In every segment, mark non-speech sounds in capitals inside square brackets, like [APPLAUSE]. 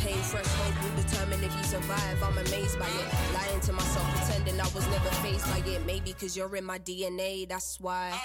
pain, fresh hope will determine if you survive. I'm amazed by it. Lying to myself, pretending I was never faced by it. Maybe cause you're in my DNA, that's why.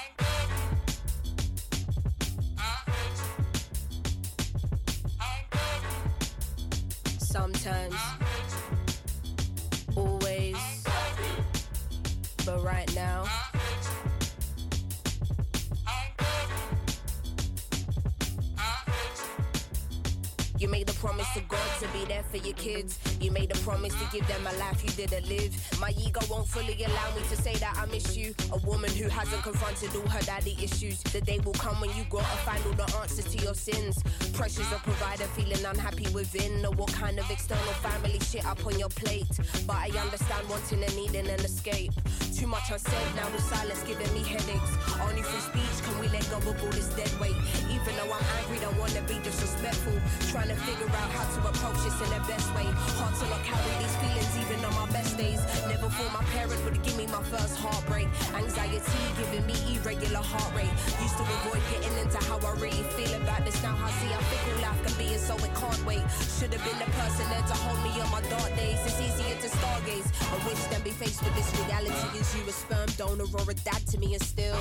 For your kids. You made a promise to give them a life you didn't live. My ego won't fully allow me to say that I miss you. A woman who hasn't confronted all her daddy issues. The day will come when you gotta find all the answers to your sins. Pressures of provider, feeling unhappy within. Or what kind of external family shit up on your plate. But I understand wanting and needing an escape. Too much unsaid now with silence giving me headaches. Only through speech can we let go of all this dead weight. Even though I'm angry, don't wanna be disrespectful. Trying to figure out how to approach this in the best way. Hard to not carry these feelings even on my best days. Never thought my parents would give me my first heartbreak. Anxiety giving me irregular heart rate. Used to avoid getting into how I really feel about this. Now I see how fickle life can be, and so it can't wait. Should have been the person there to hold me on my dark days. It's easier to stargaze. I wish than be faced with this reality. Is you a sperm donor or a dad to me, and still.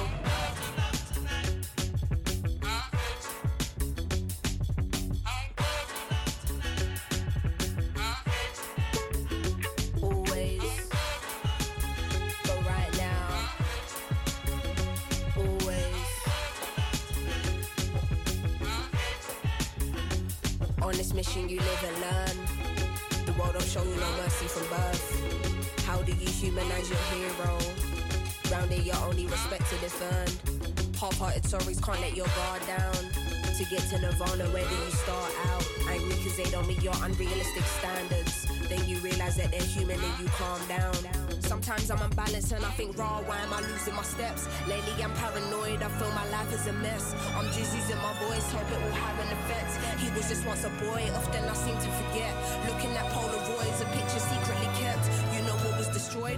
On this mission, you live and learn. The world don't show you no mercy from birth. How do you humanize your hero? Round your only respected if earned. Half-hearted stories can't let your guard down. To get to Nirvana, where do you start out? Angry cause they don't meet your unrealistic standards. Then you realize that they're human and you calm down. Sometimes I'm unbalanced and I think, raw, why am I losing my steps? Lately I'm paranoid, I feel my life is a mess. I'm just using my voice, hope it will have an effect. He was just once a boy, often I seem to forget. Looking at Polaroids, a picture secretly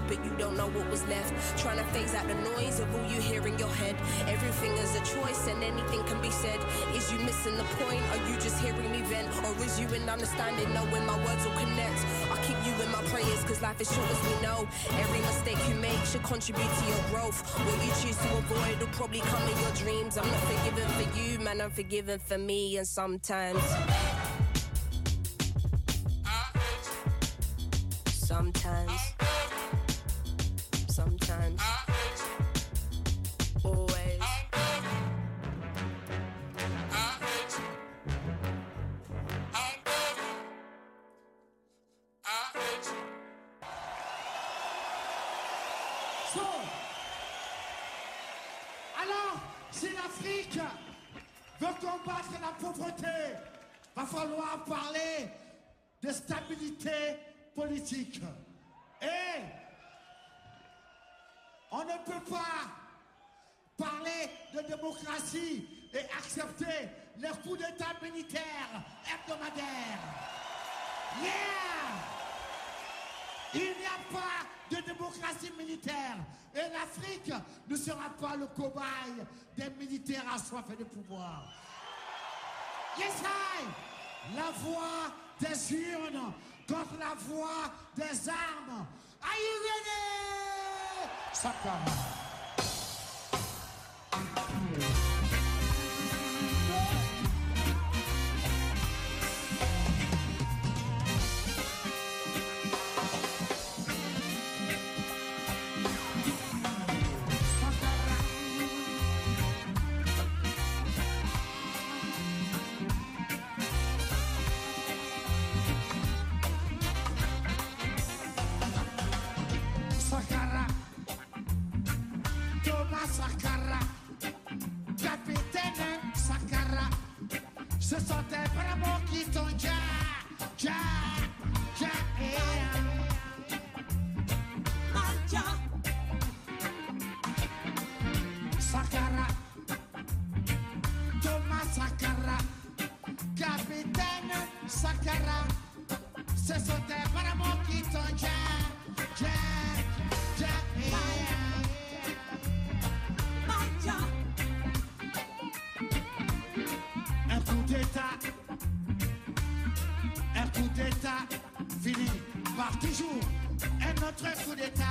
but you don't know what was left. Trying to phase out the noise of all you hear in your head. Everything is a choice and anything can be said. Is you missing the point? Are you just hearing me vent? Or is you in understanding, knowing my words will connect? I keep you in my prayers, cause life is short as we know. Every mistake you make should contribute to your growth. What you choose to avoid will probably come in your dreams. I'm not forgiven for you, man, I'm forgiven for me, and. Sometimes. Sometimes. Veut combattre la pauvreté, va falloir parler de stabilité politique. Et on ne peut pas parler de démocratie et accepter les coups d'État militaires hebdomadaires. Il n'y a pas de démocratie militaire. Et l'Afrique ne sera pas le cobaye des militaires assoiffés de pouvoir. Yes, I! La voix des urnes contre la voix des armes. Ce sont tes vraiment qui t'ont un autre coup d'État.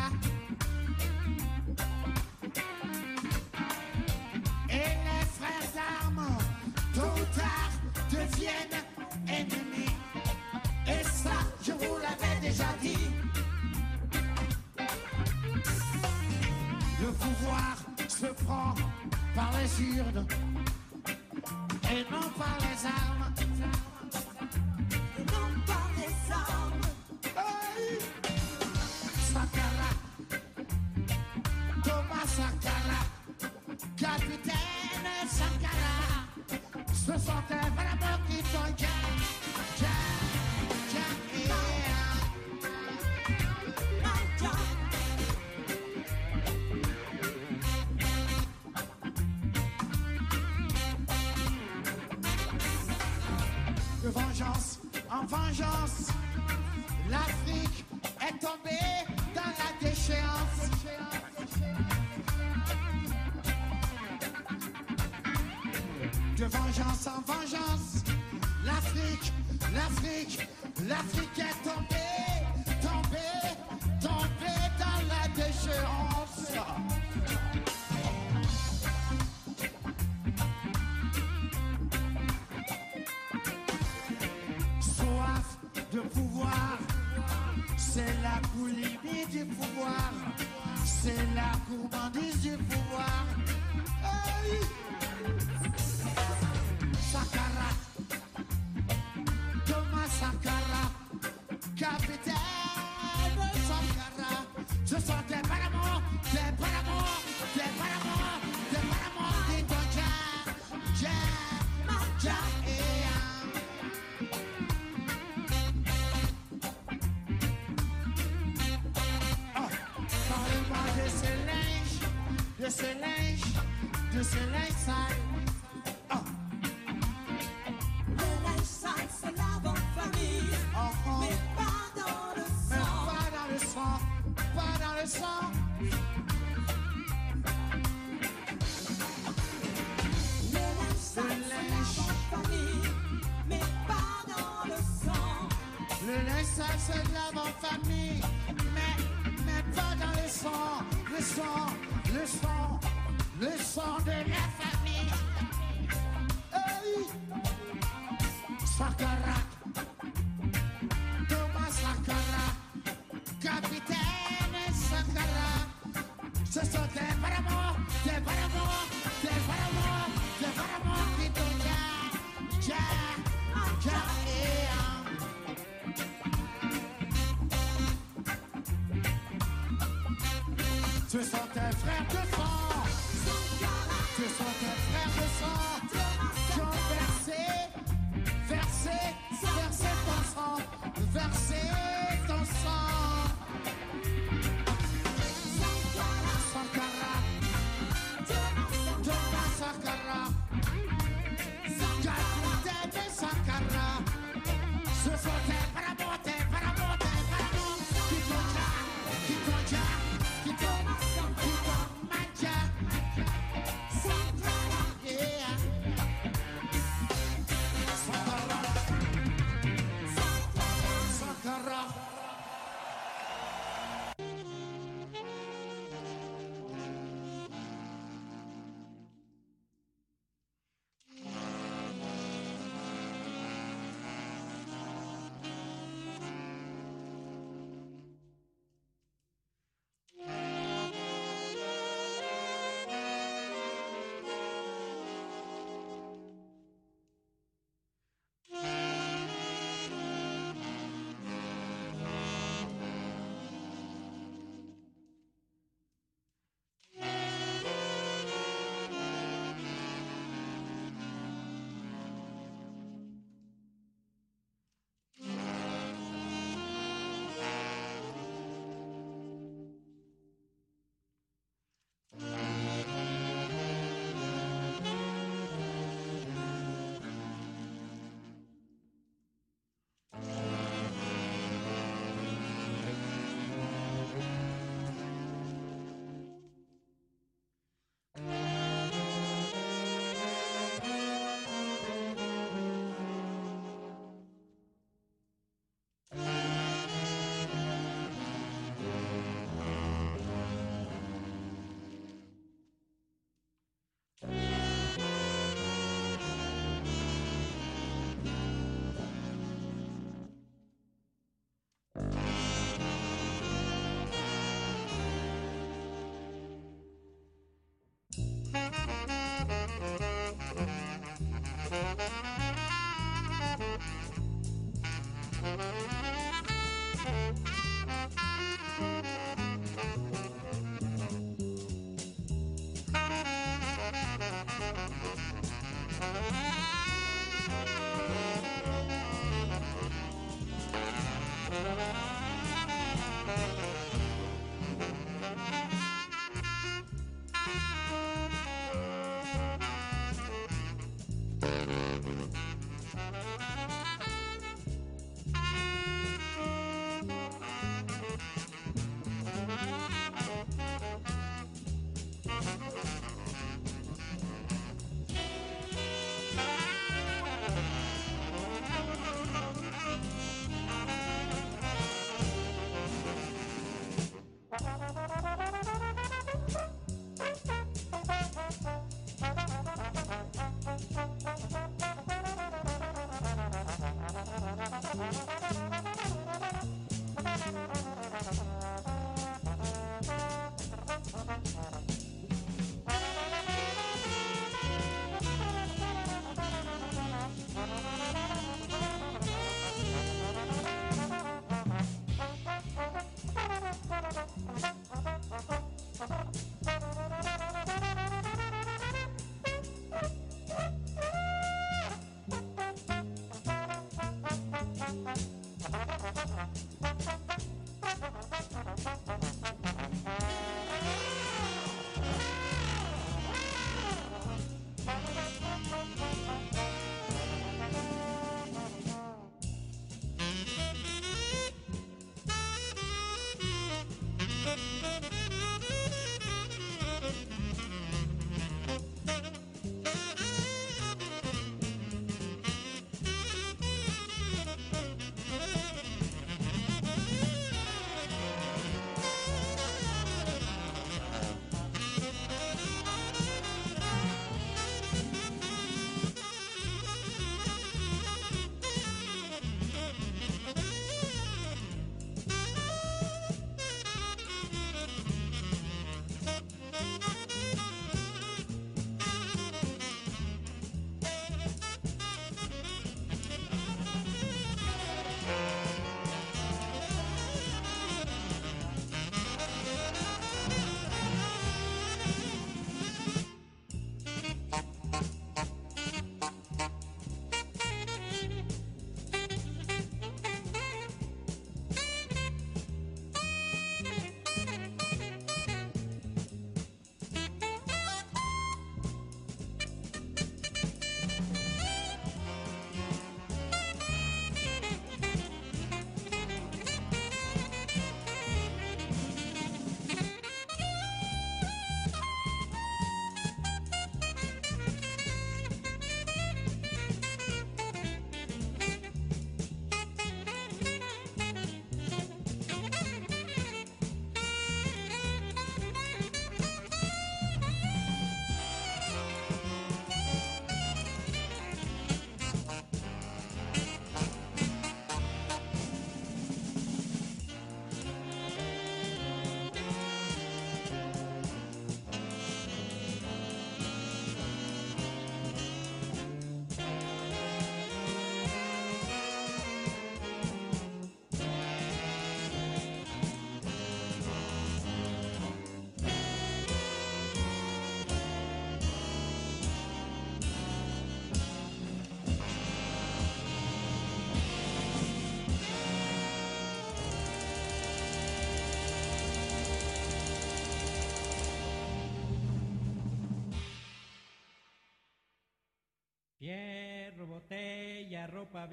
Thank you.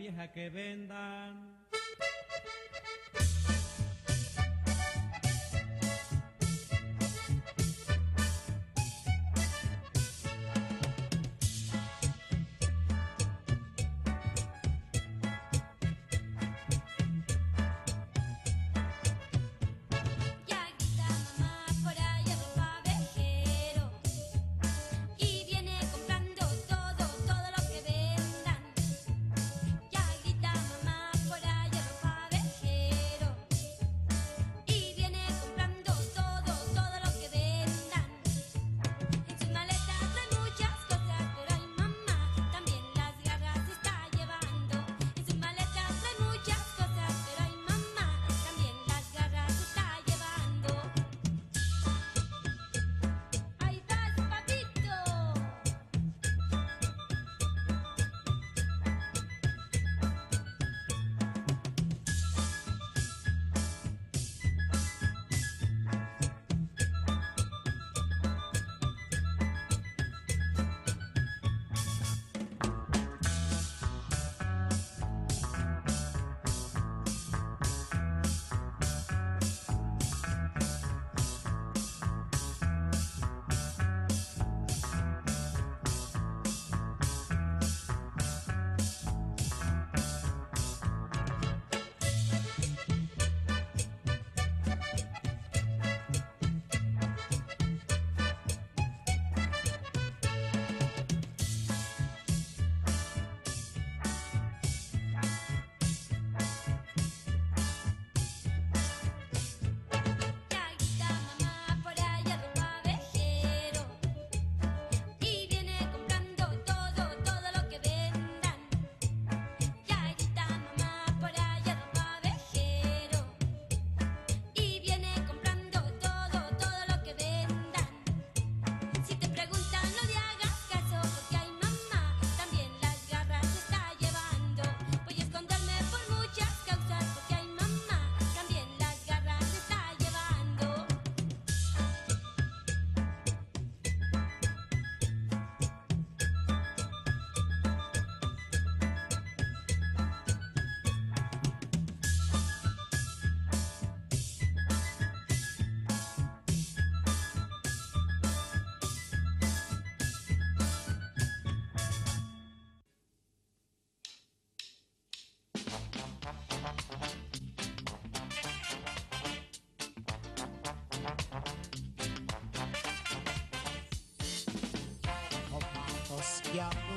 Vieja que vendan.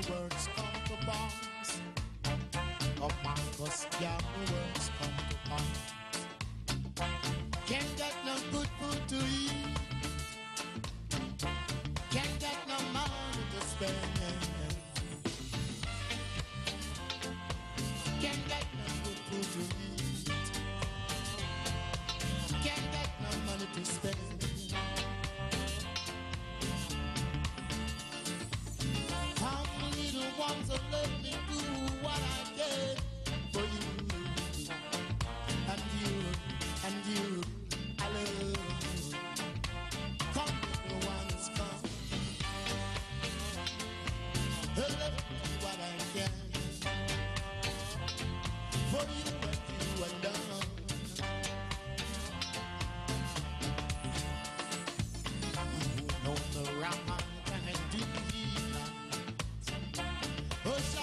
words on the bonds of Marcus Garvey words push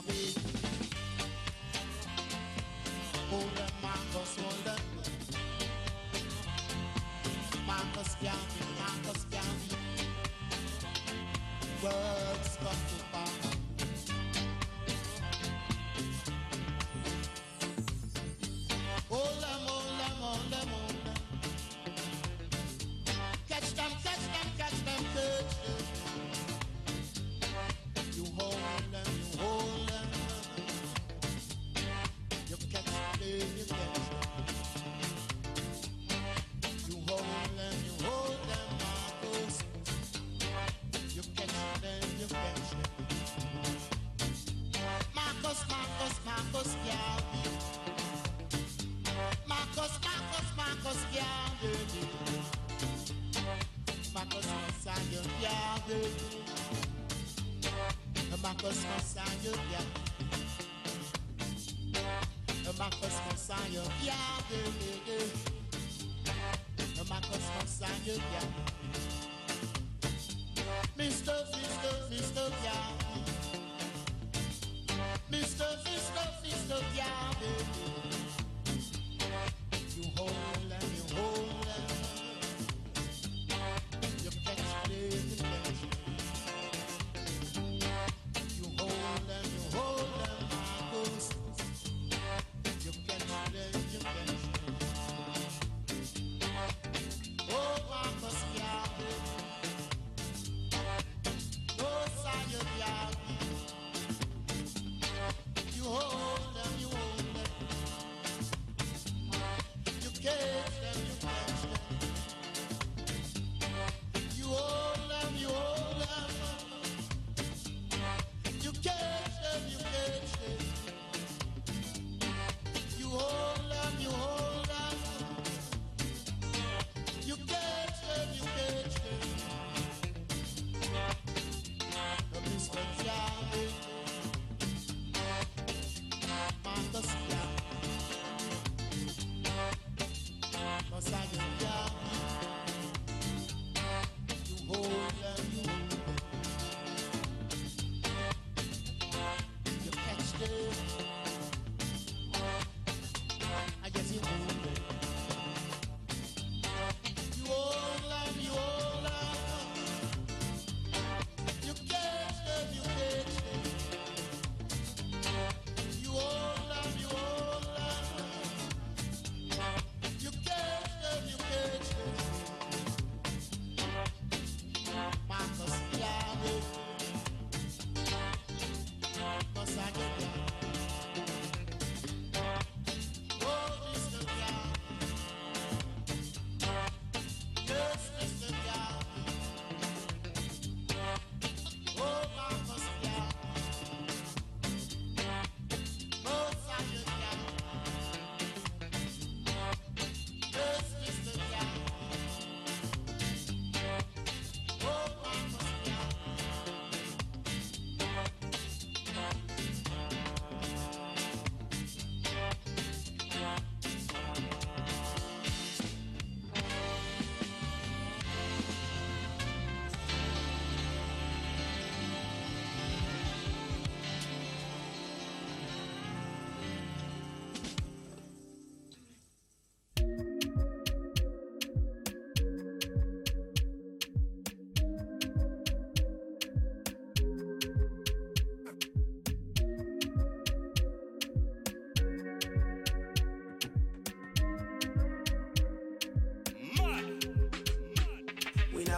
Dieu. yeah, yeah, guiada. Ma consciência guiada. Ma consciência yeah. Cause I can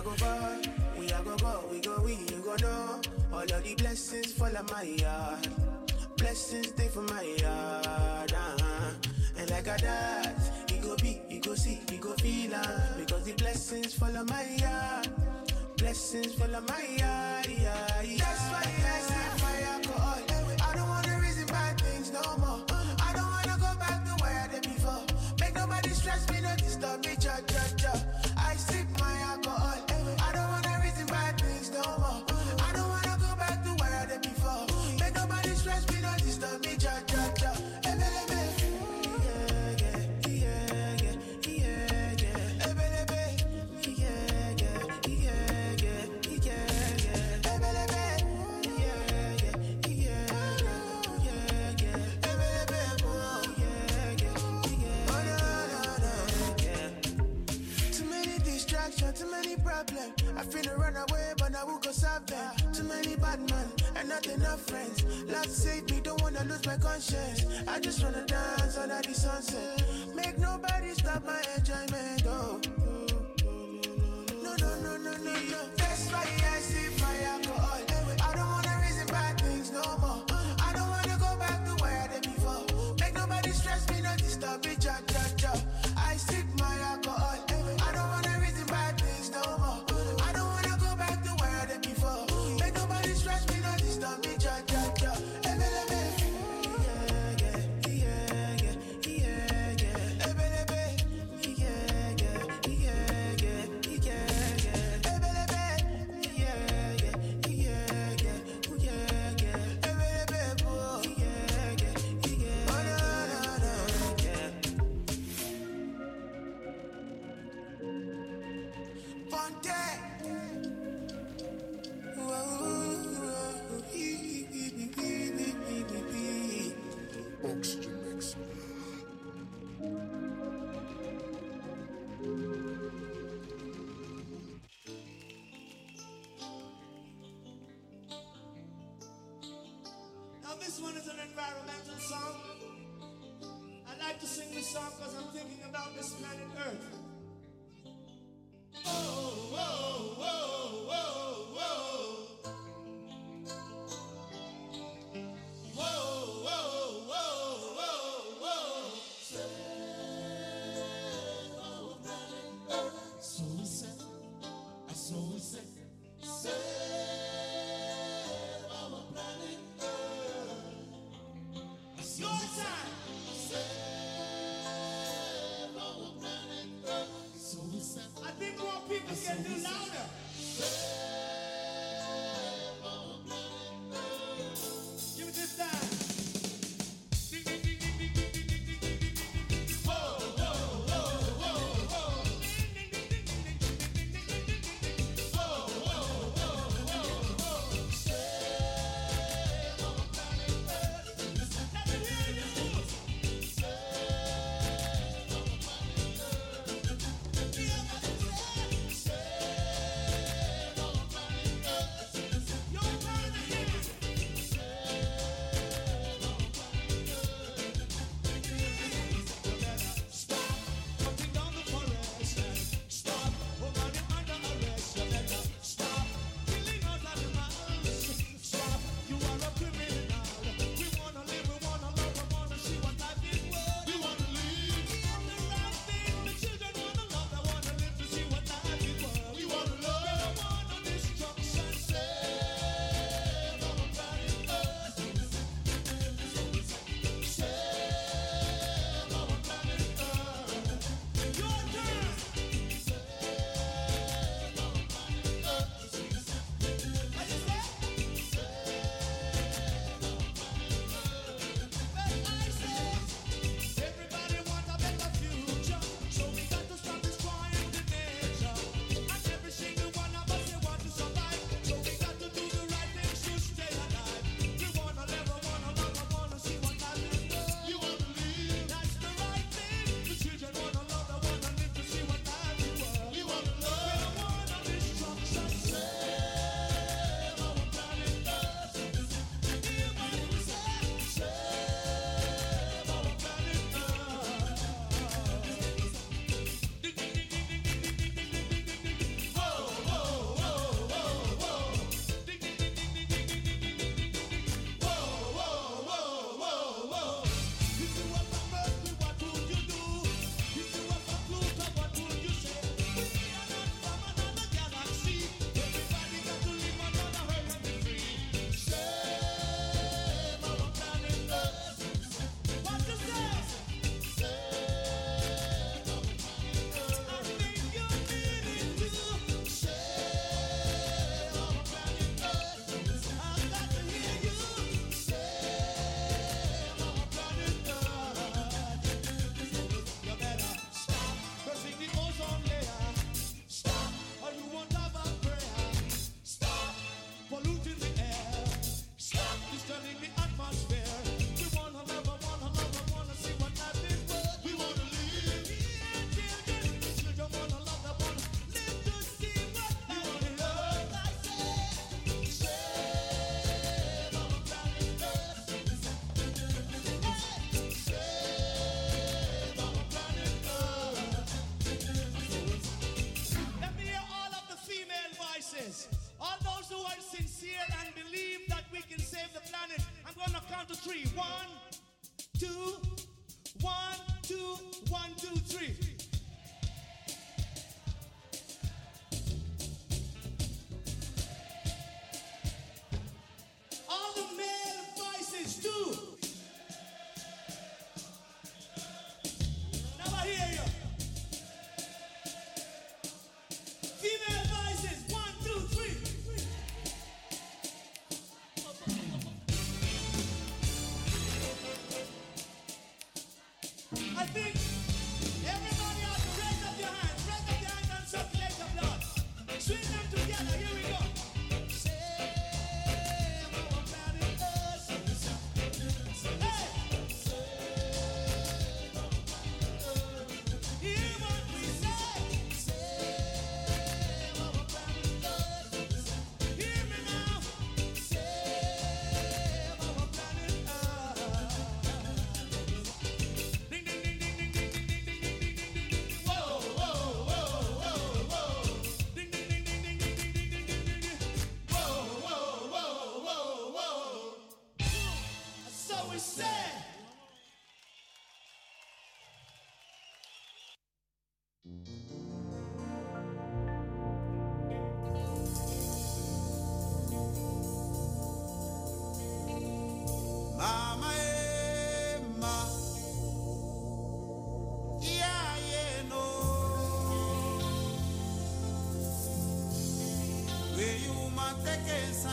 go far, we a go go, we go we, you go know. All of the blessings fall on my yard, blessings they for my yard. Uh-huh. And like I dance, you go be, you go see, you go feel uh, because the blessings fall on my yard, blessings fall on my yard. Yeah, yeah. song. I like to sing this song because I'm thinking about this planet Earth. Oh, oh. Three. One, que esa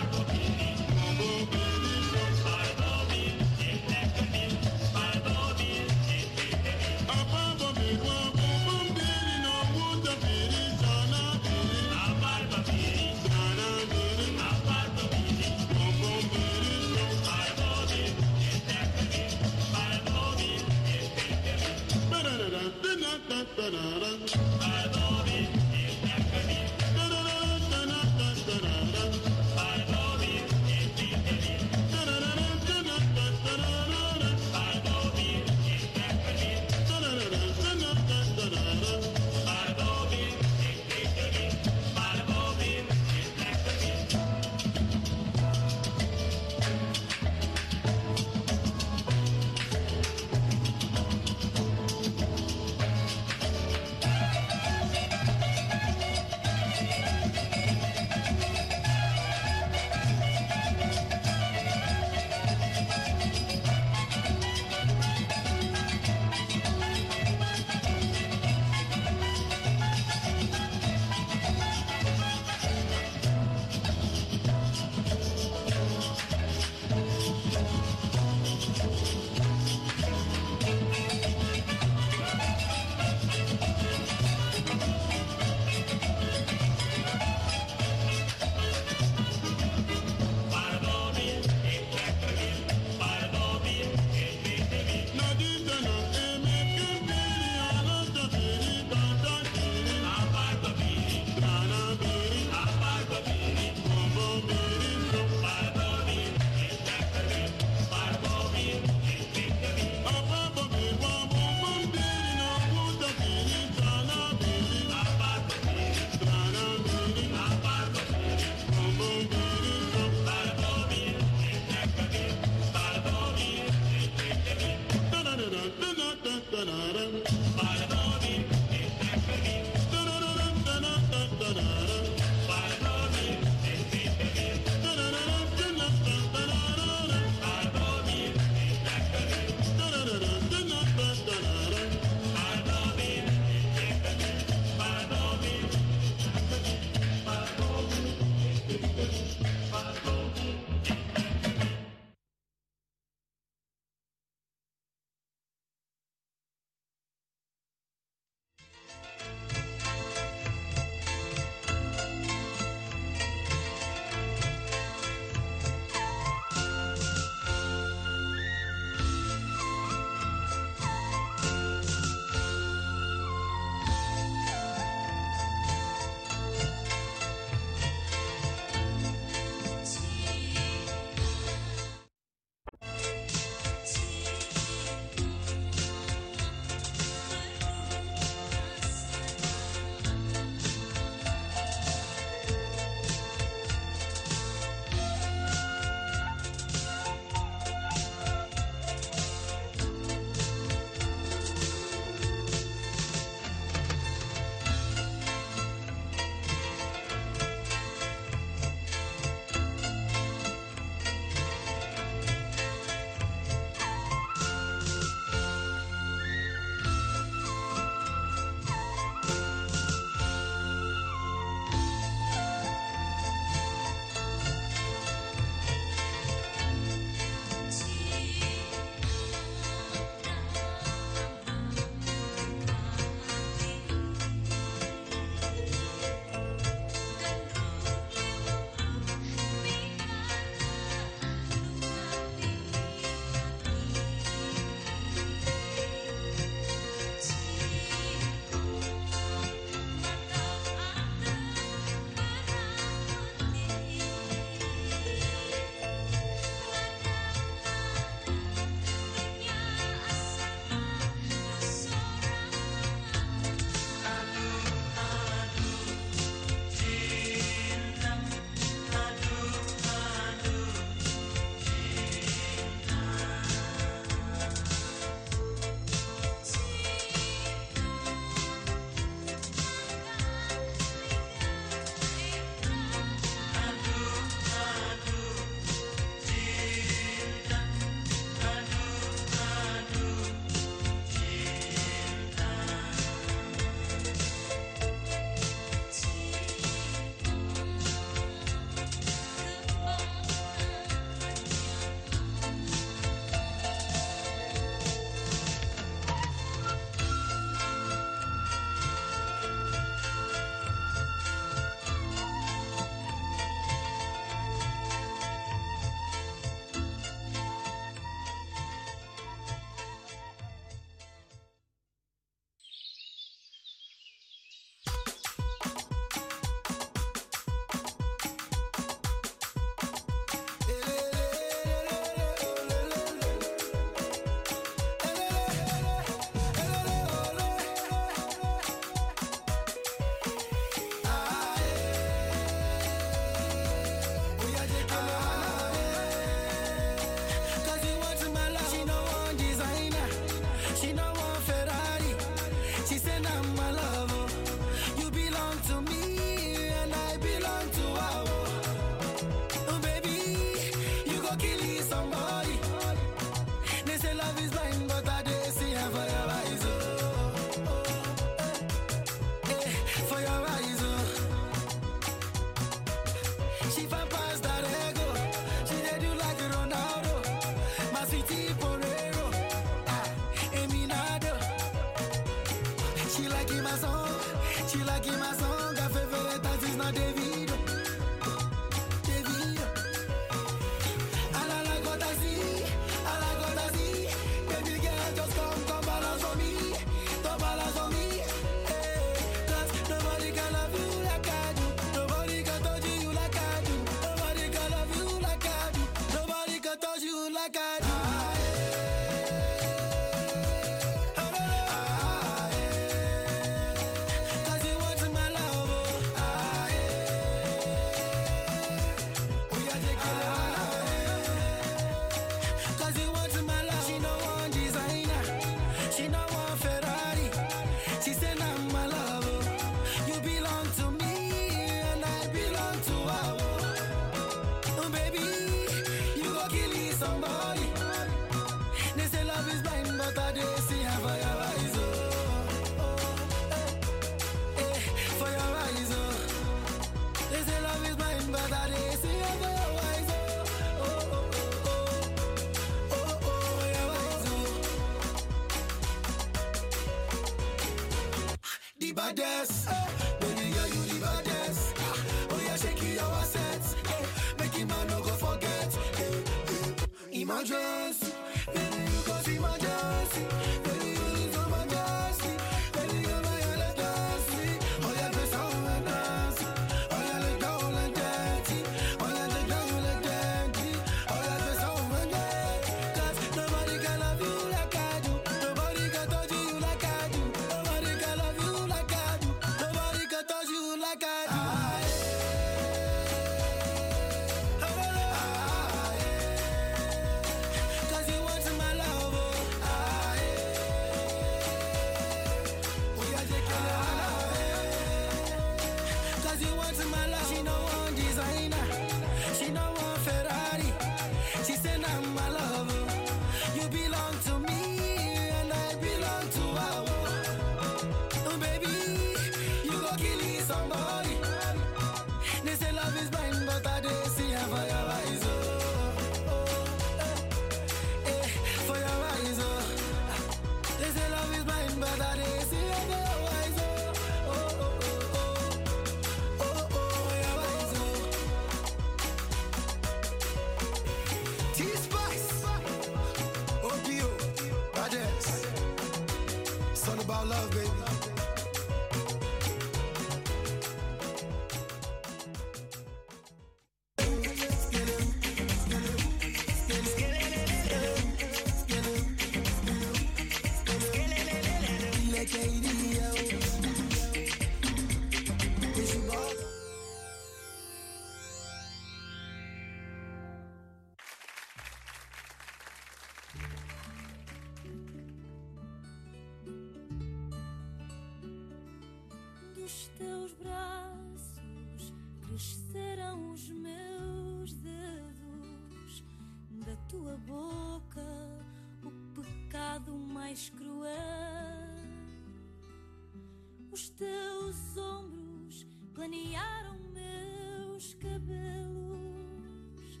cabelos,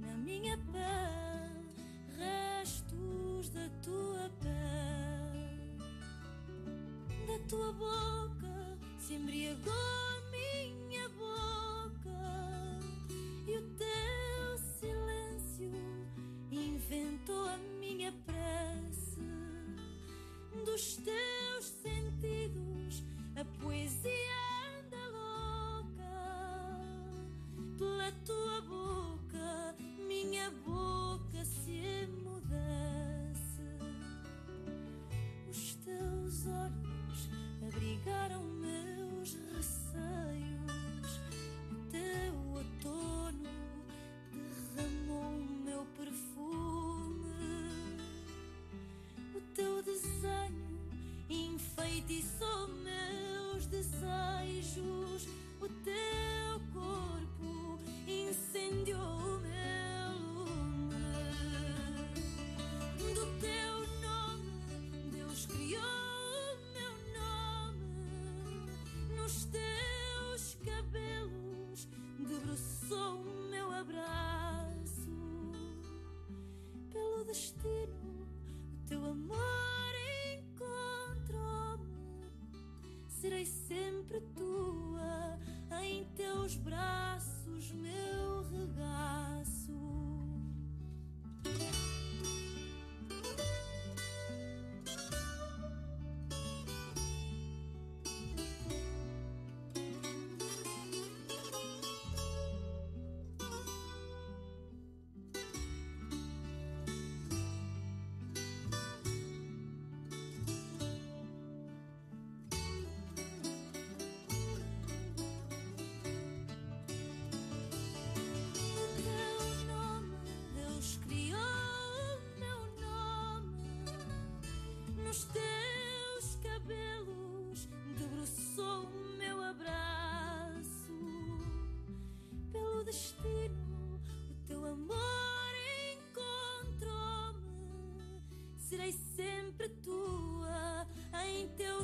na minha pele, restos da tua pele, da tua boca se embriagou.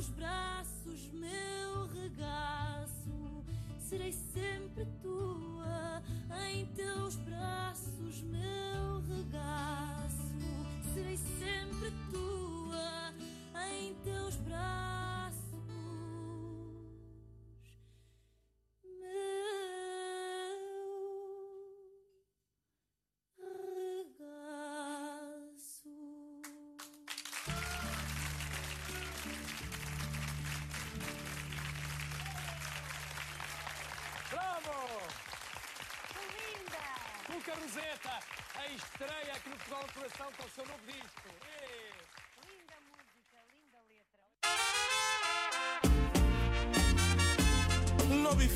Teus braços, meu regaço. Serei sempre tua, em teus braços, meu regaço. Serei sempre tua, em teus braços, estreia aqui no Portugal do Coração com o seu novo disco. Ê! Linda música, linda letra. Lobby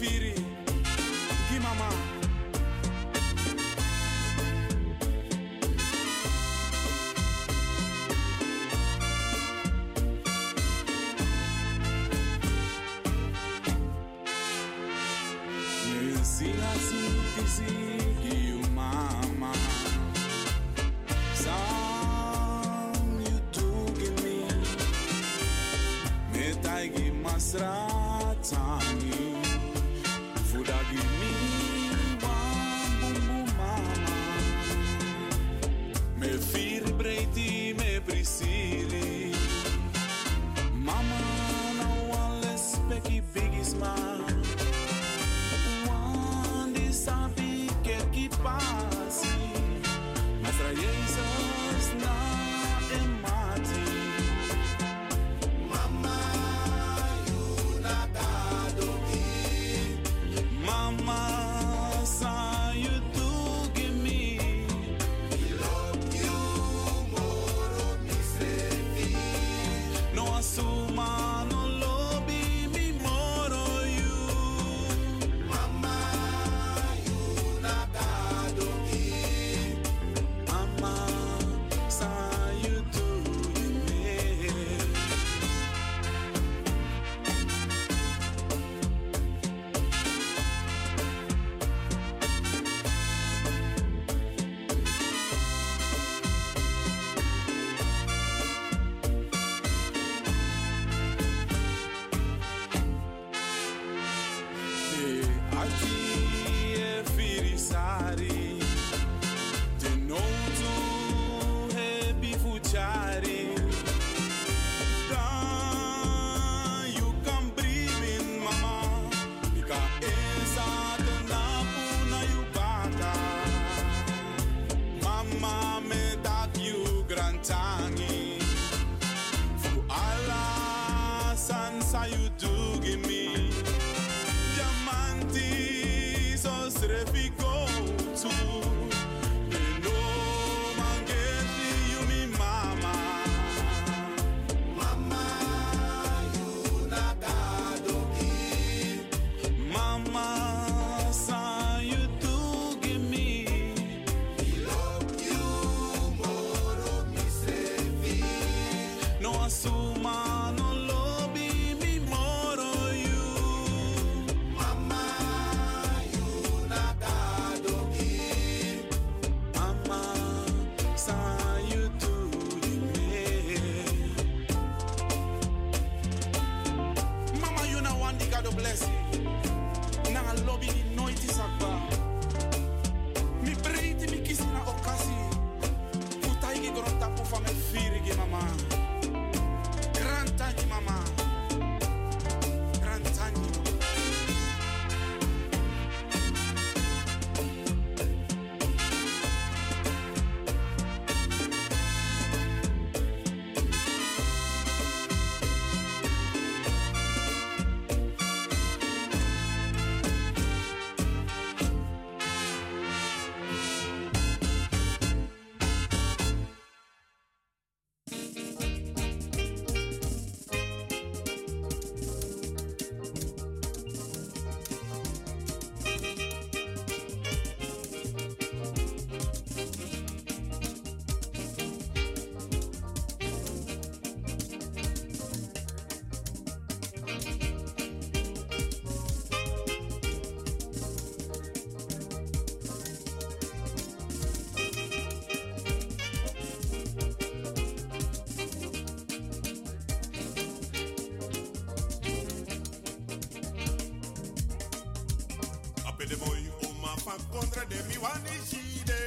de moi o ma fa contra de mi wanishide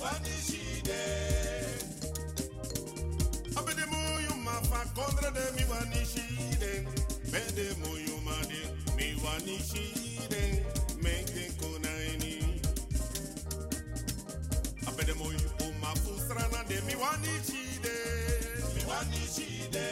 wanishide abe de moi o ma fa contra de mi wanishide me de moi o ma de mi wanishide me ke konaini abe de moi o ma frustrana de mi wanishide mi wanishide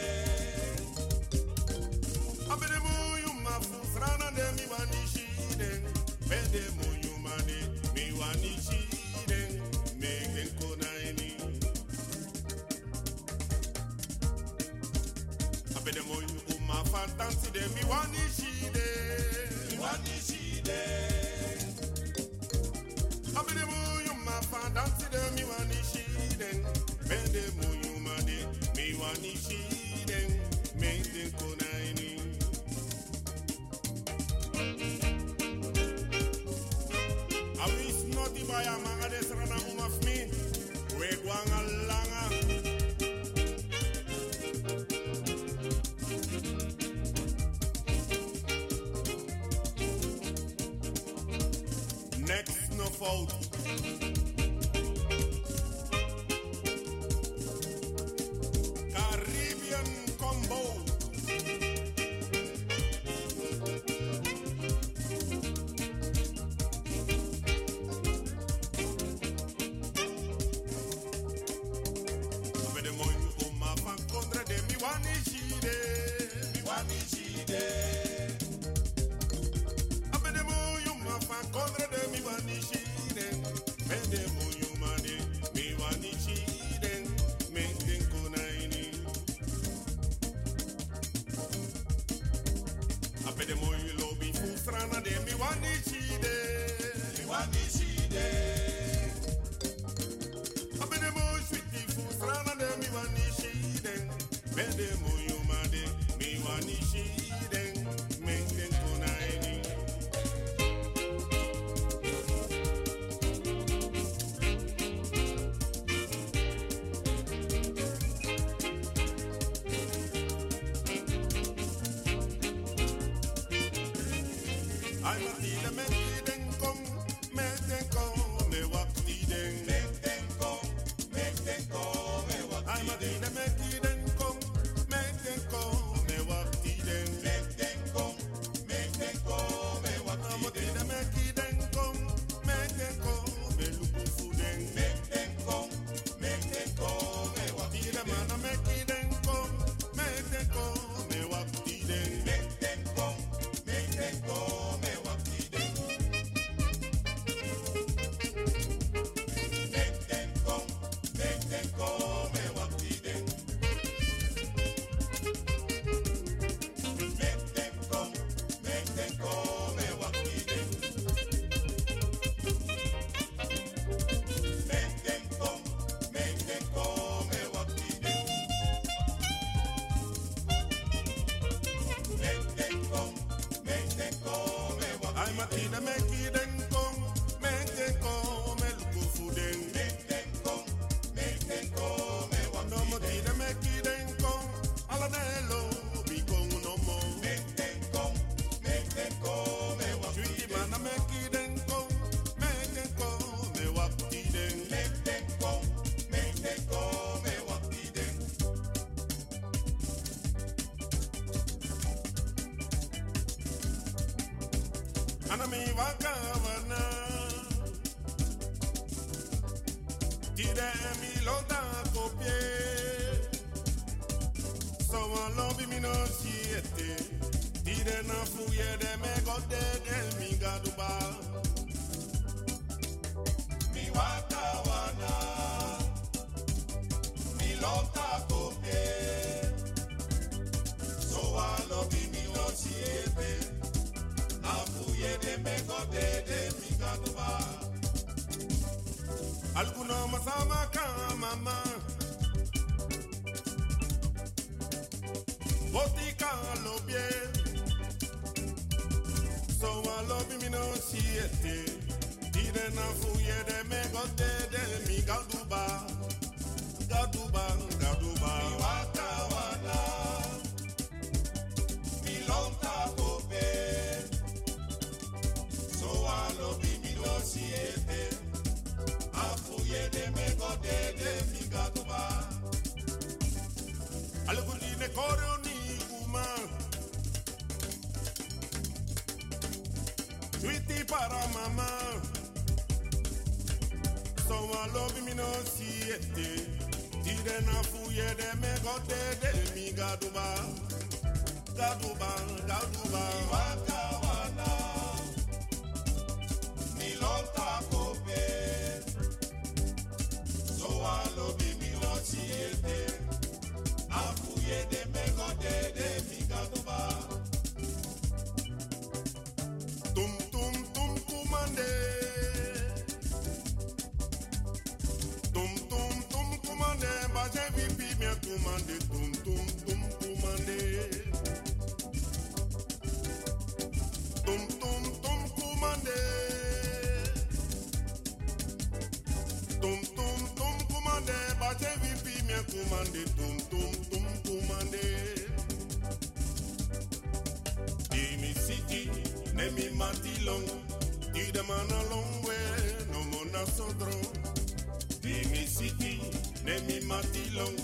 Anami I mean, banga commandé, tum tum tum commandé. Dimi city, nemi matilong, idamana longwe, no monasodro. Dimi city, nemi matilong,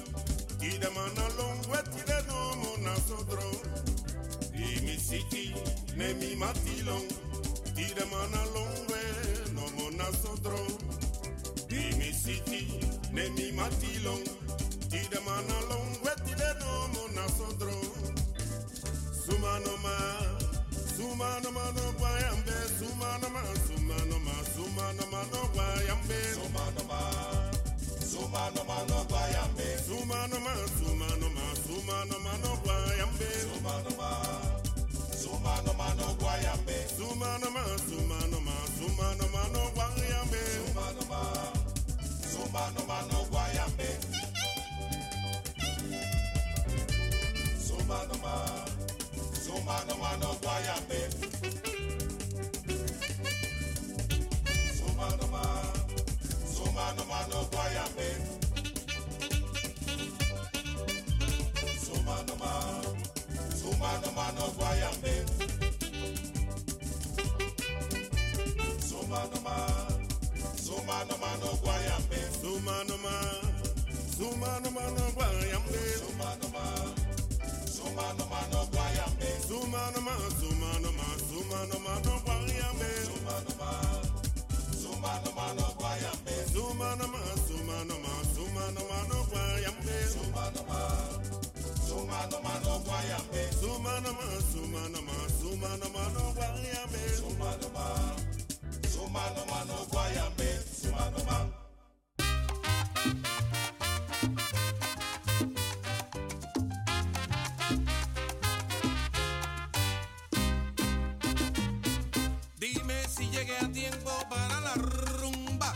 llegué a tiempo para la rumba.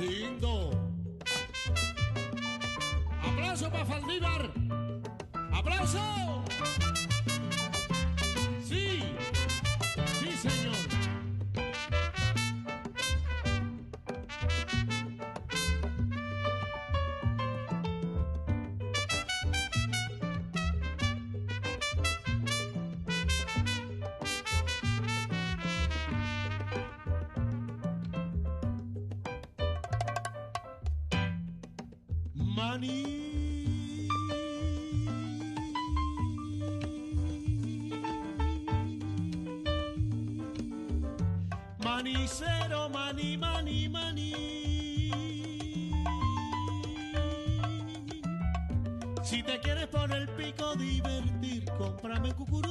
lindo. Aplauso para Faldívar. money. Money, cero, money, money, money. Si te quieres por el pico divertir, cómprame cucurú.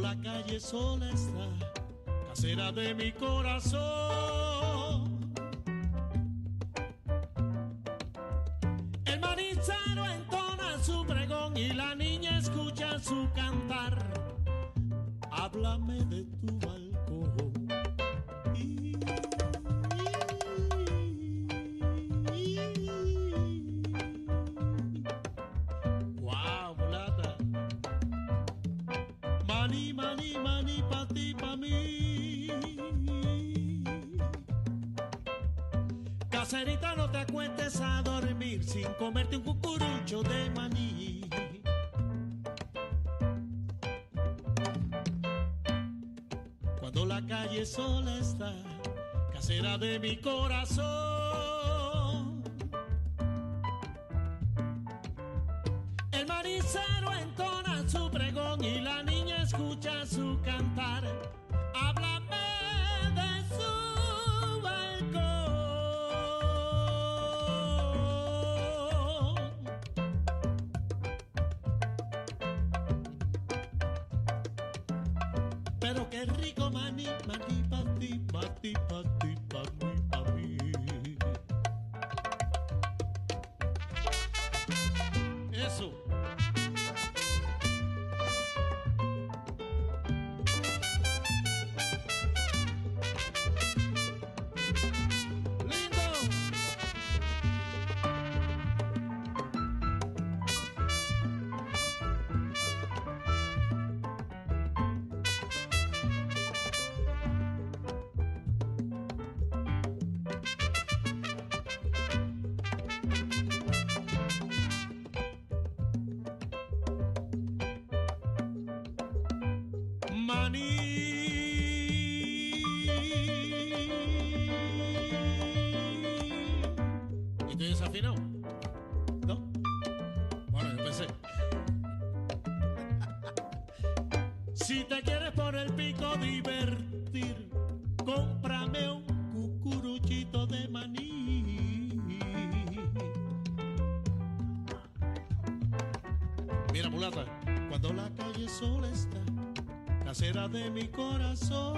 La calle sola está, casera de mi corazón. de mi corazón.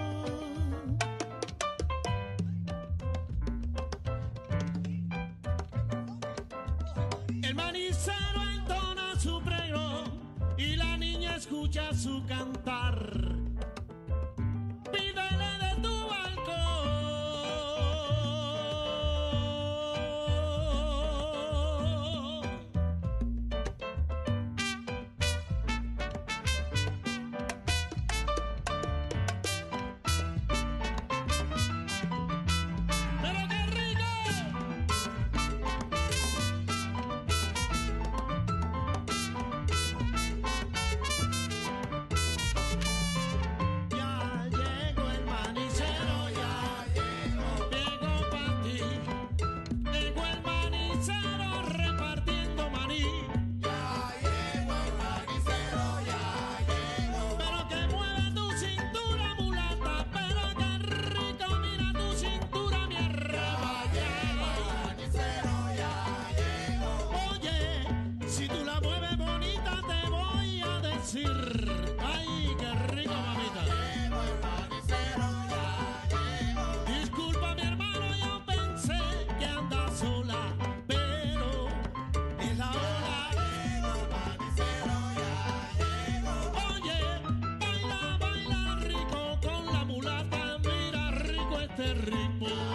te ripo.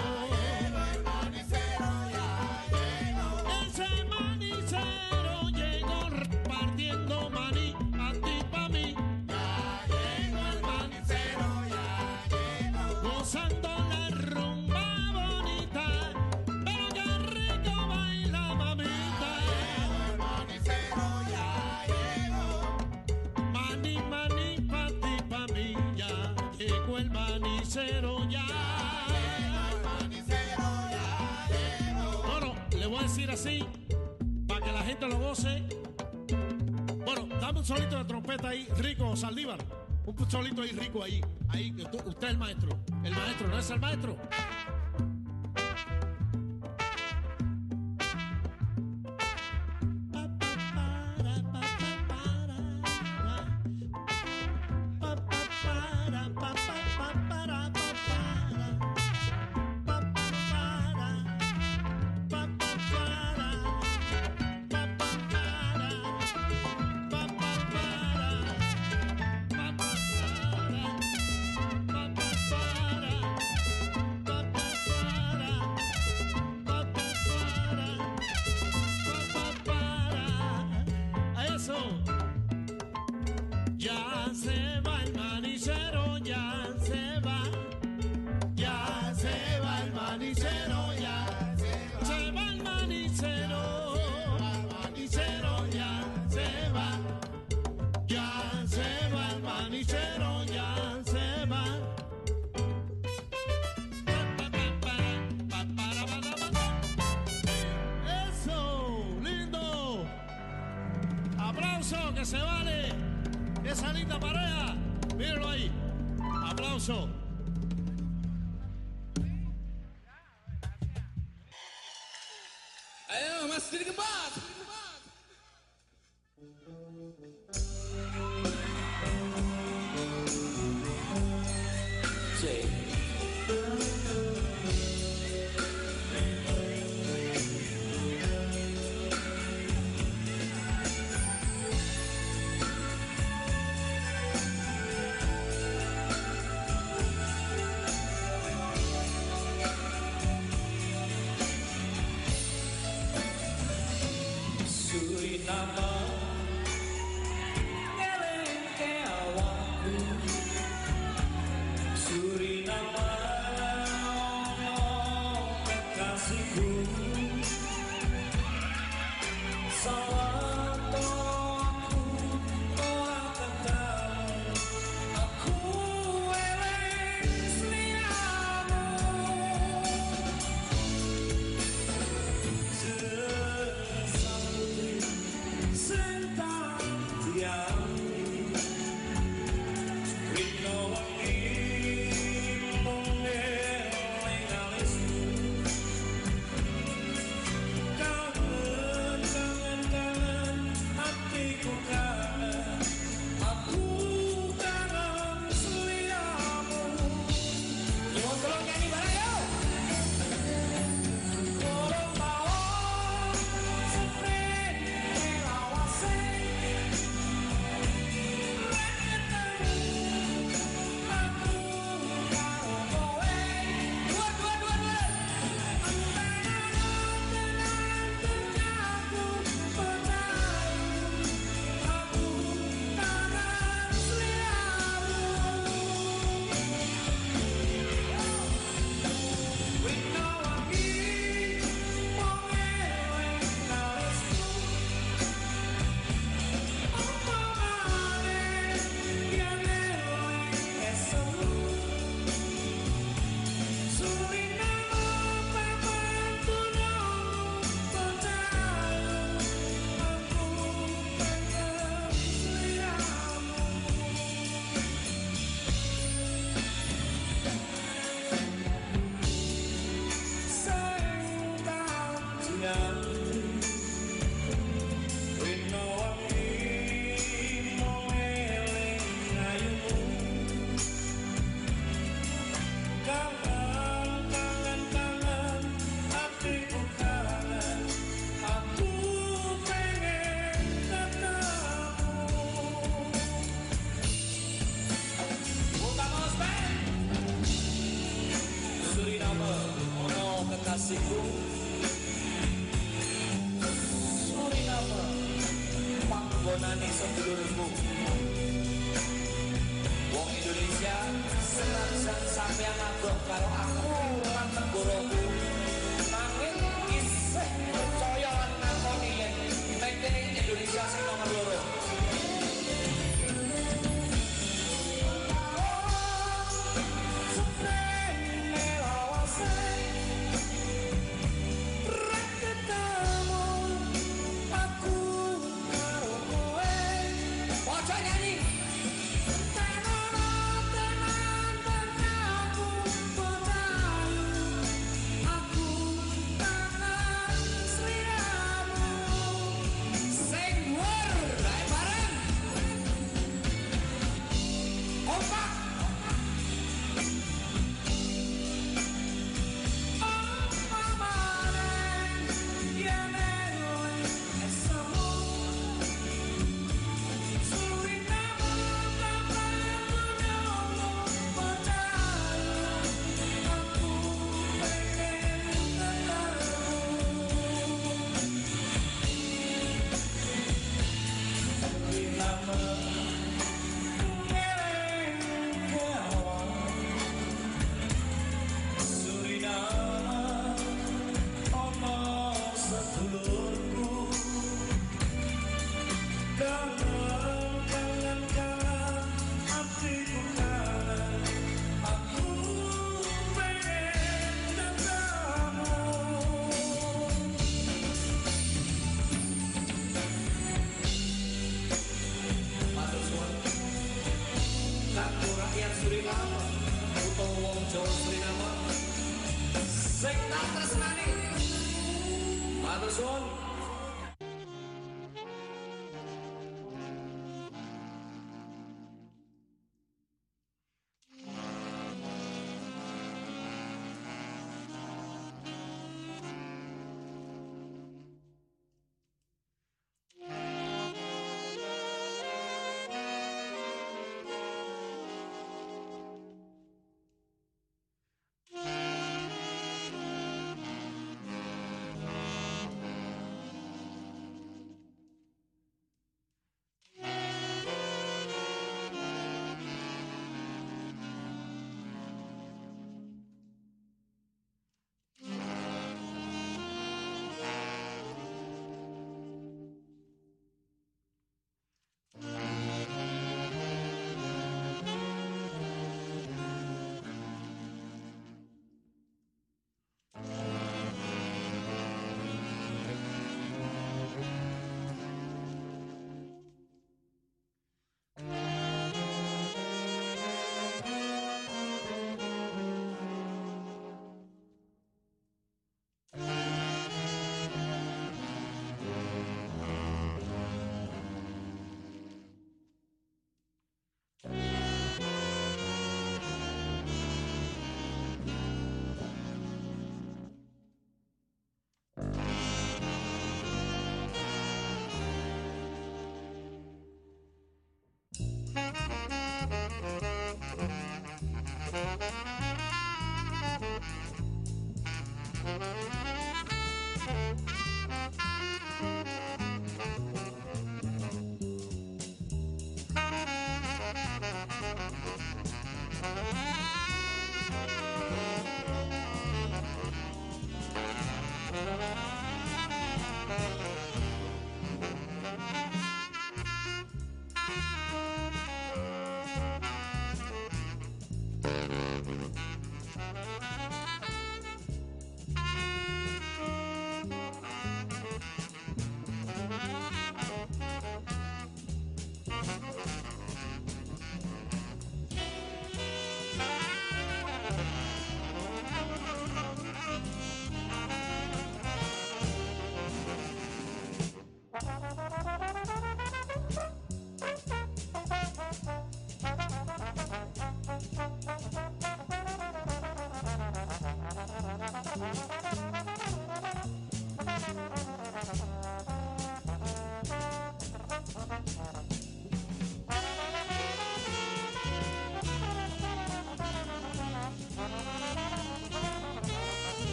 un solito de trompeta ahí, rico, Saldívar. Un solito ahí rico ahí. Ahí, usted, usted es el maestro. El maestro, ¿no es el maestro?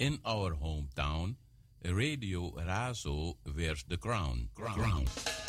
in our hometown, Radio Razo wears the crown. crown. crown.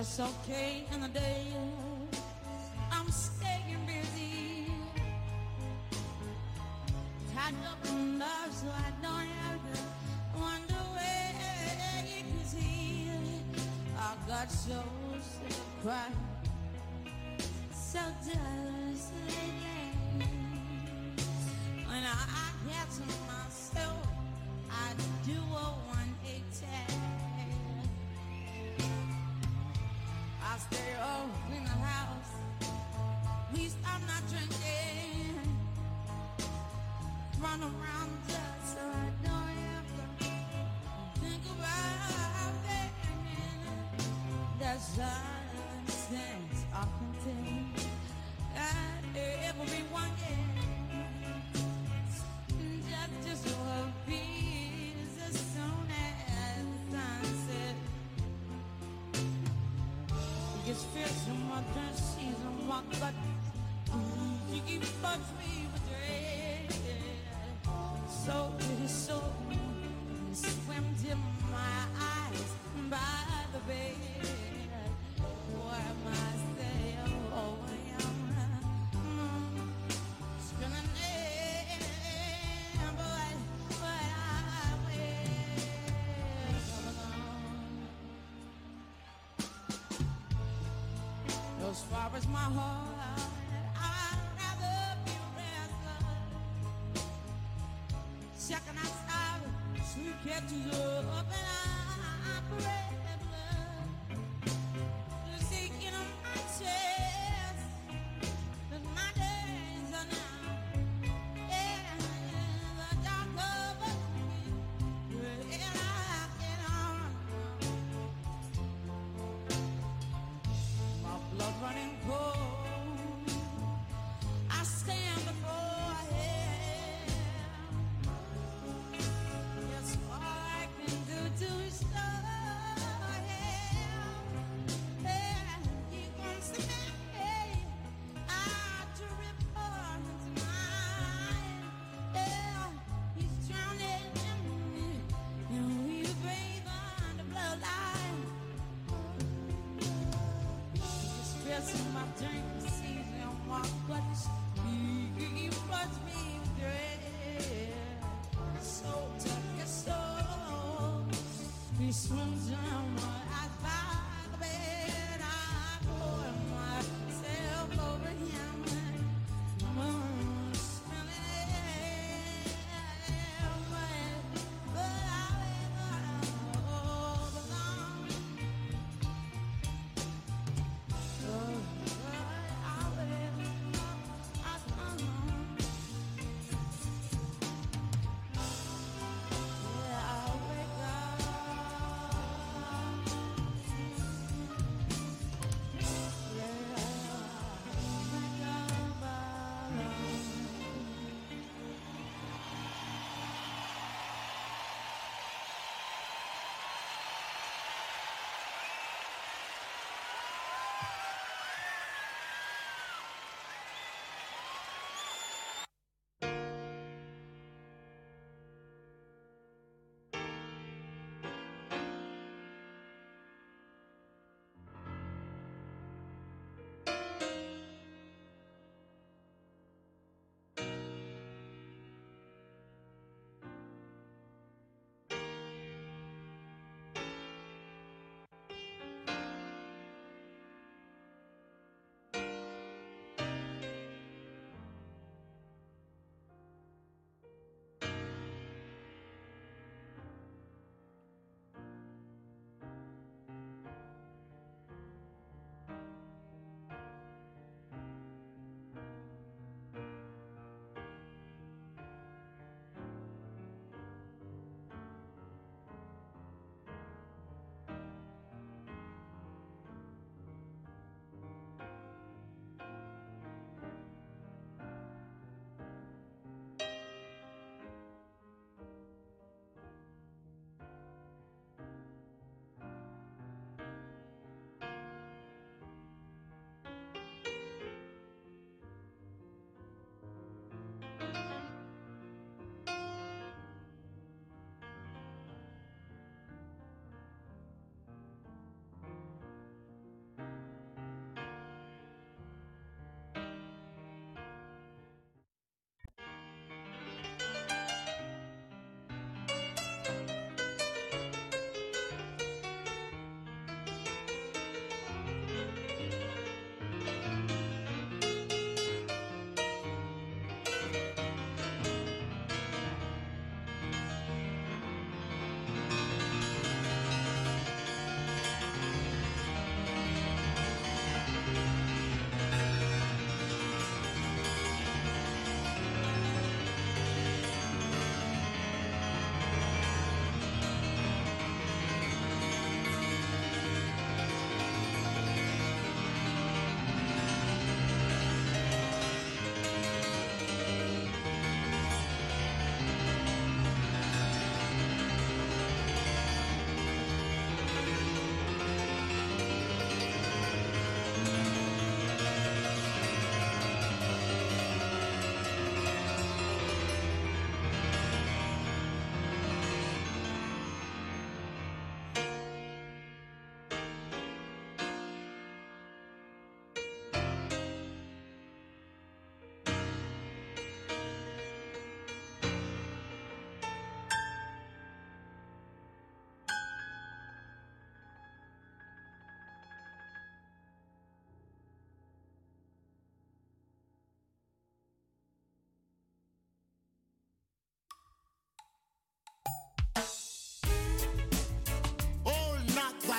just okay in the day. I'm staying busy, tied up in love, so I don't have to wonder where you can see. I got so sick of crying. my heart I'd rather be restless. Second, I stop, catches up and I pray.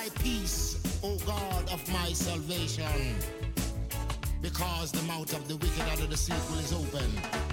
my peace, O God of my salvation. Because the mouth of the wicked out of the sequel is open.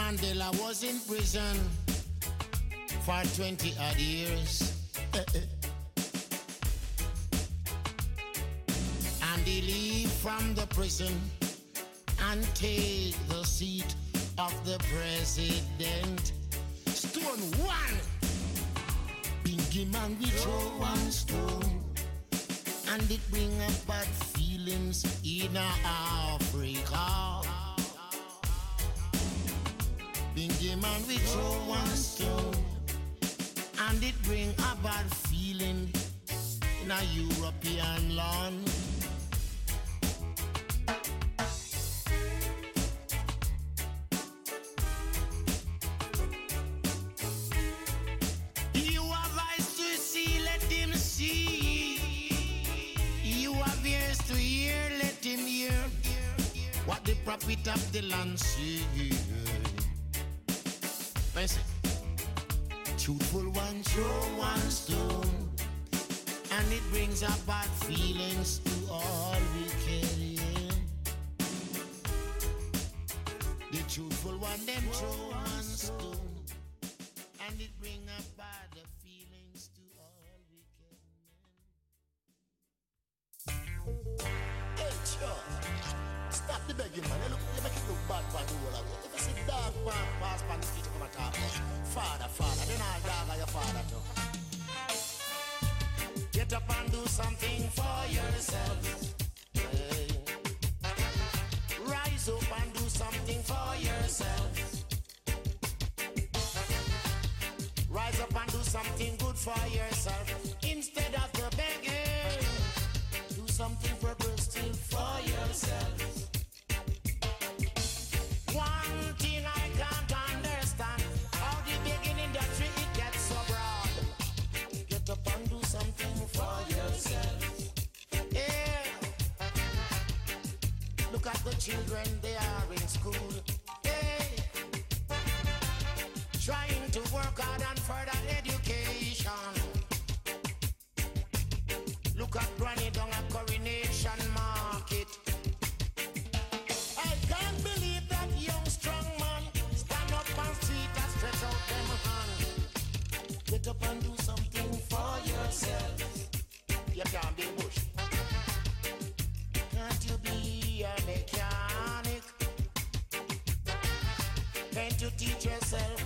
Mandela was in prison for 20 odd years. [LAUGHS] and he leave from the prison and take the seat of the president. Prophet of the land say. Listen. Truthful one throw one stone, and it brings up bad feelings to all we yeah. The truthful one them throw one stone, and it bring up bad feelings to all wicked Hey, sure. Stop the begging, man. Bad. If see dog pass by the street, come and talk father, father. Then dog your father too. Get up and do something for yourself. Rise up and do something for yourself. Rise up and do something good for yourself. children they are in school. Hey, trying to work hard on further education. Look at Granny down at Coronation Market. I can't believe that young strong man stand up and see that stretch out them hand. Get up and do something for yourself. You can't be good. To paint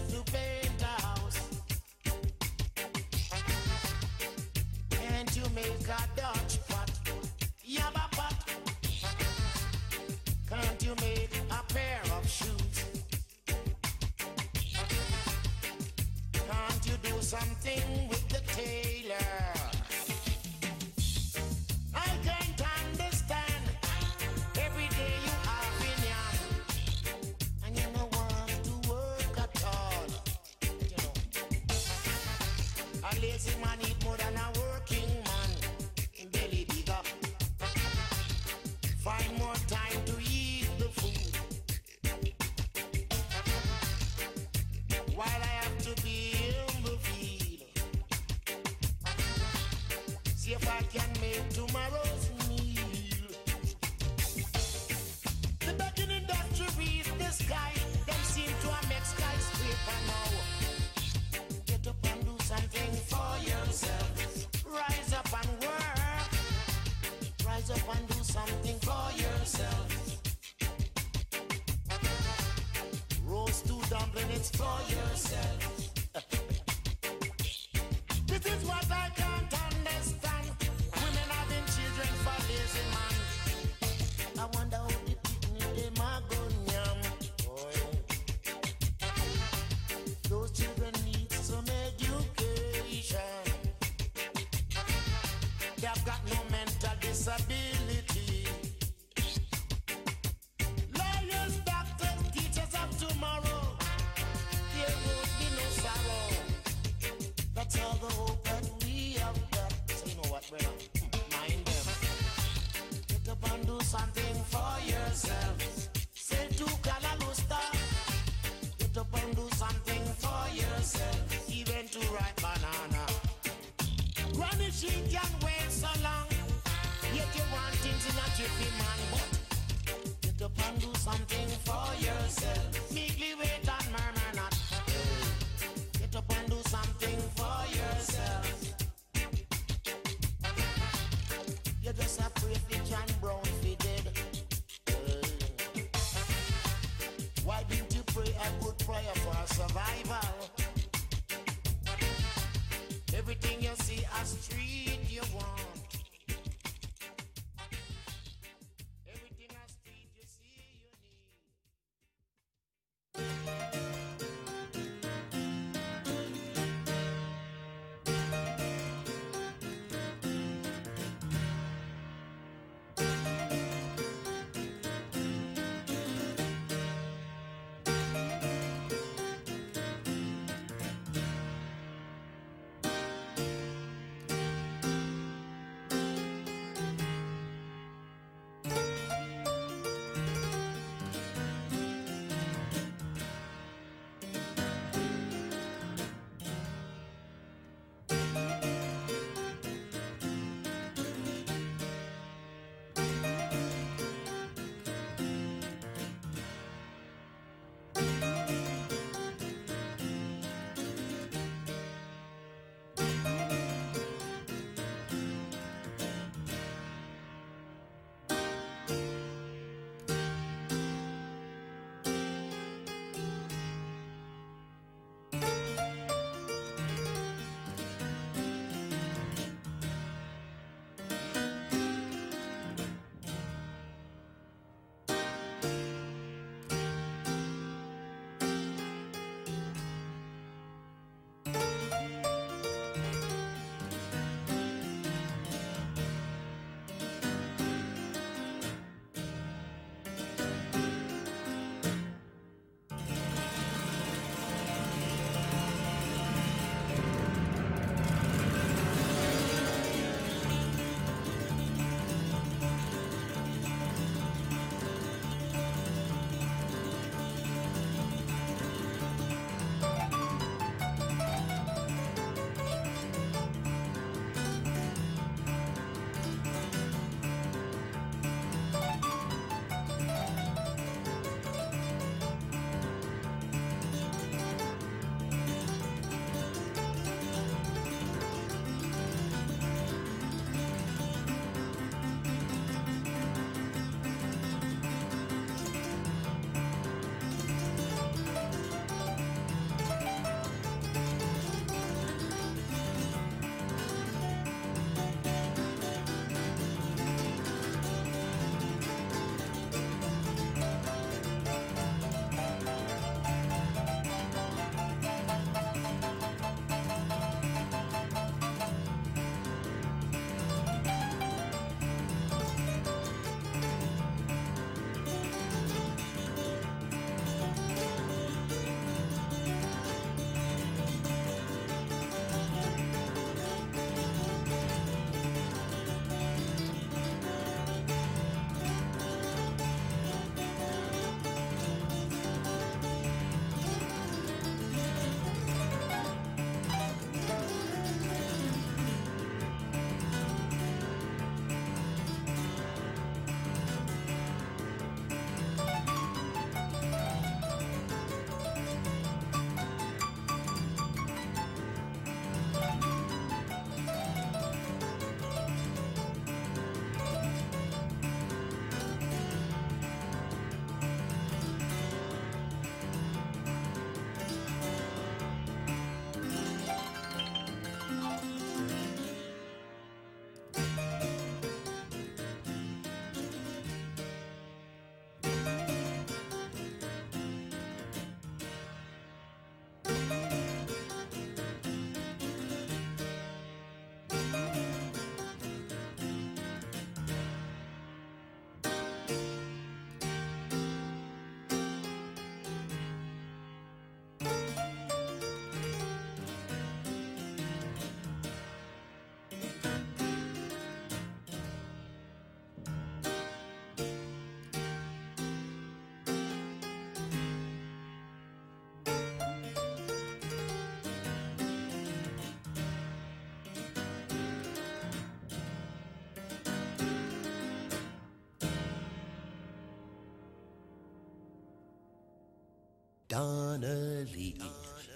Donnelly,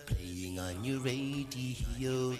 playing on your radio.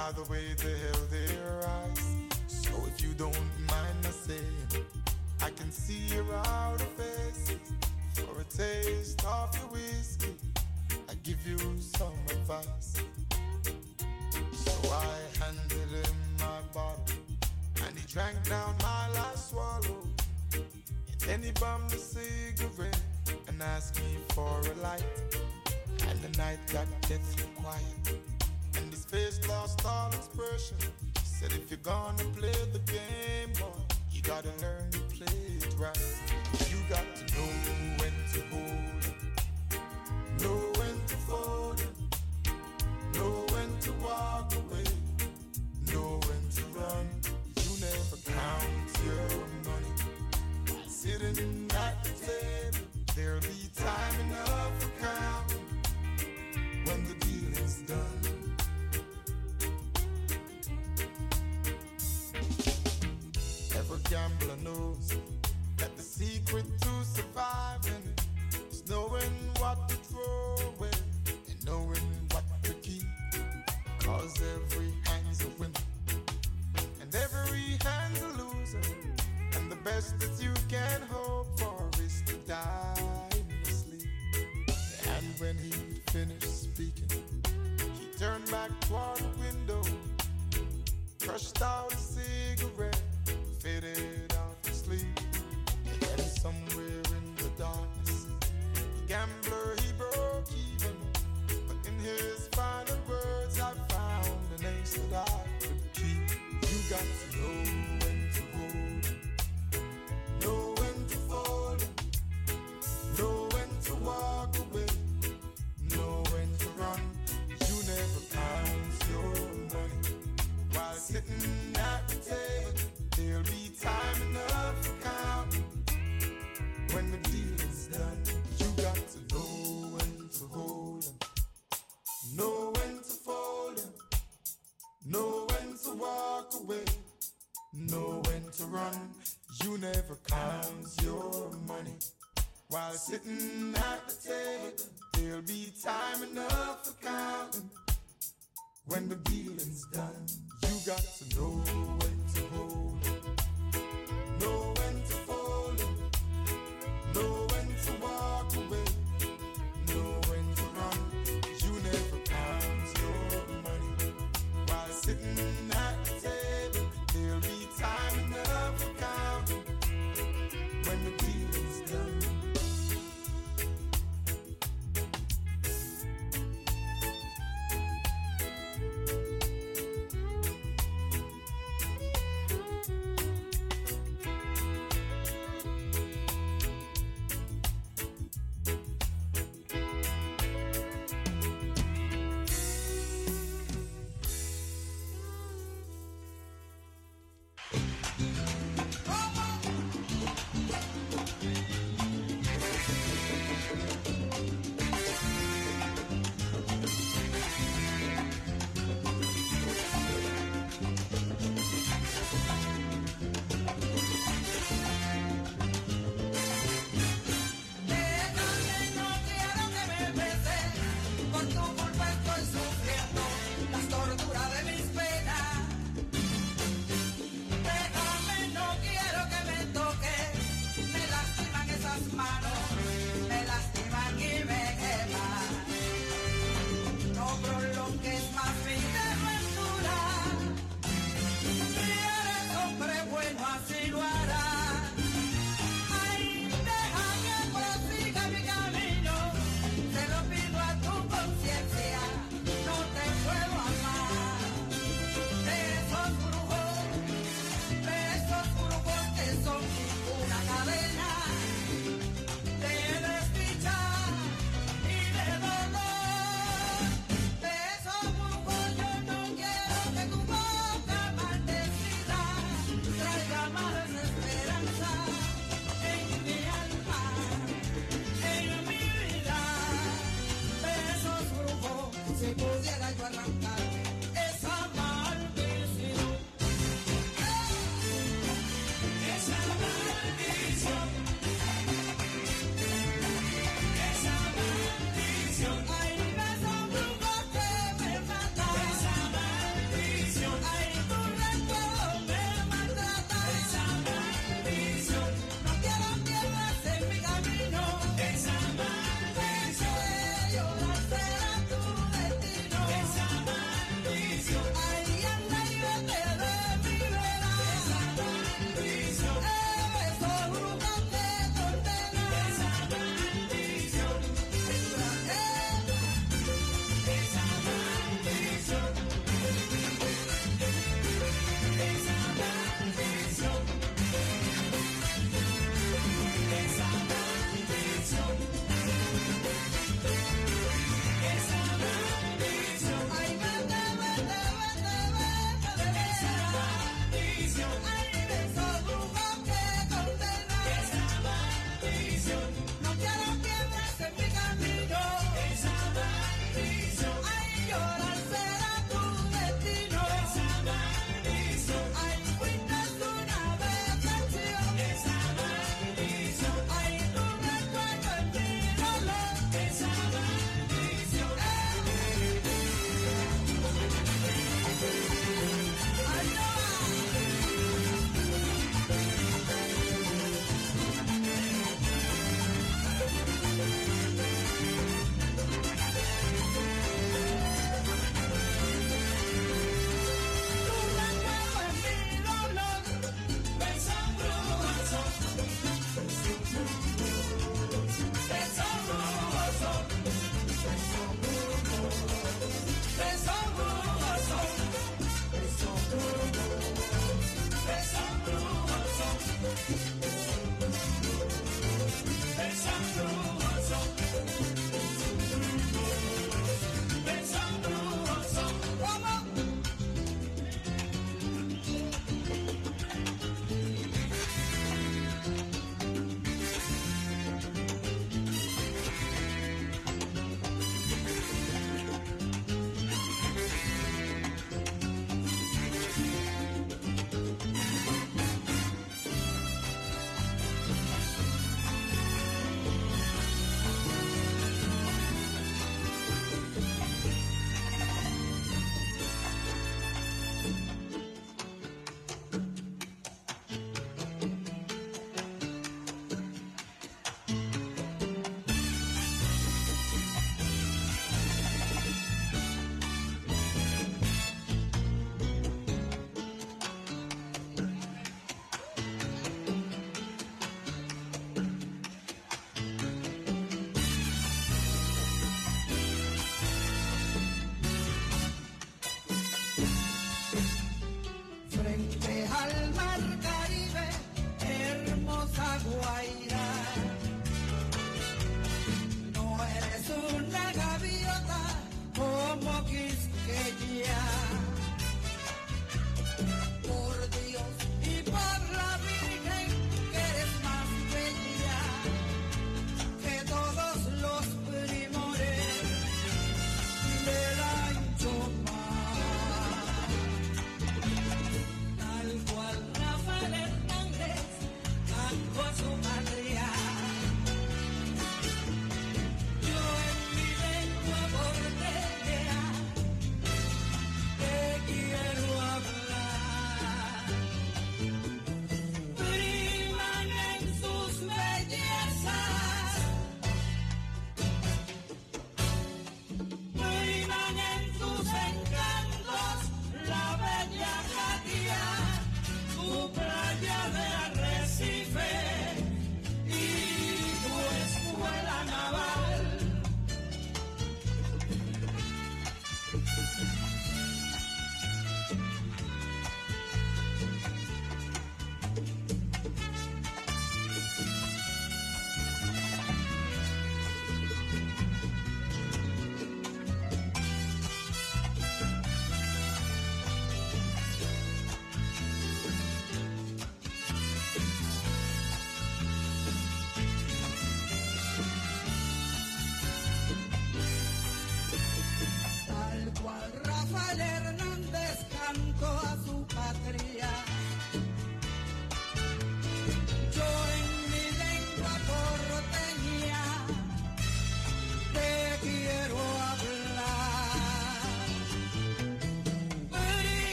by the way they held their eyes. So if you don't mind my saying, I can see your eyes. you can hold. sitting at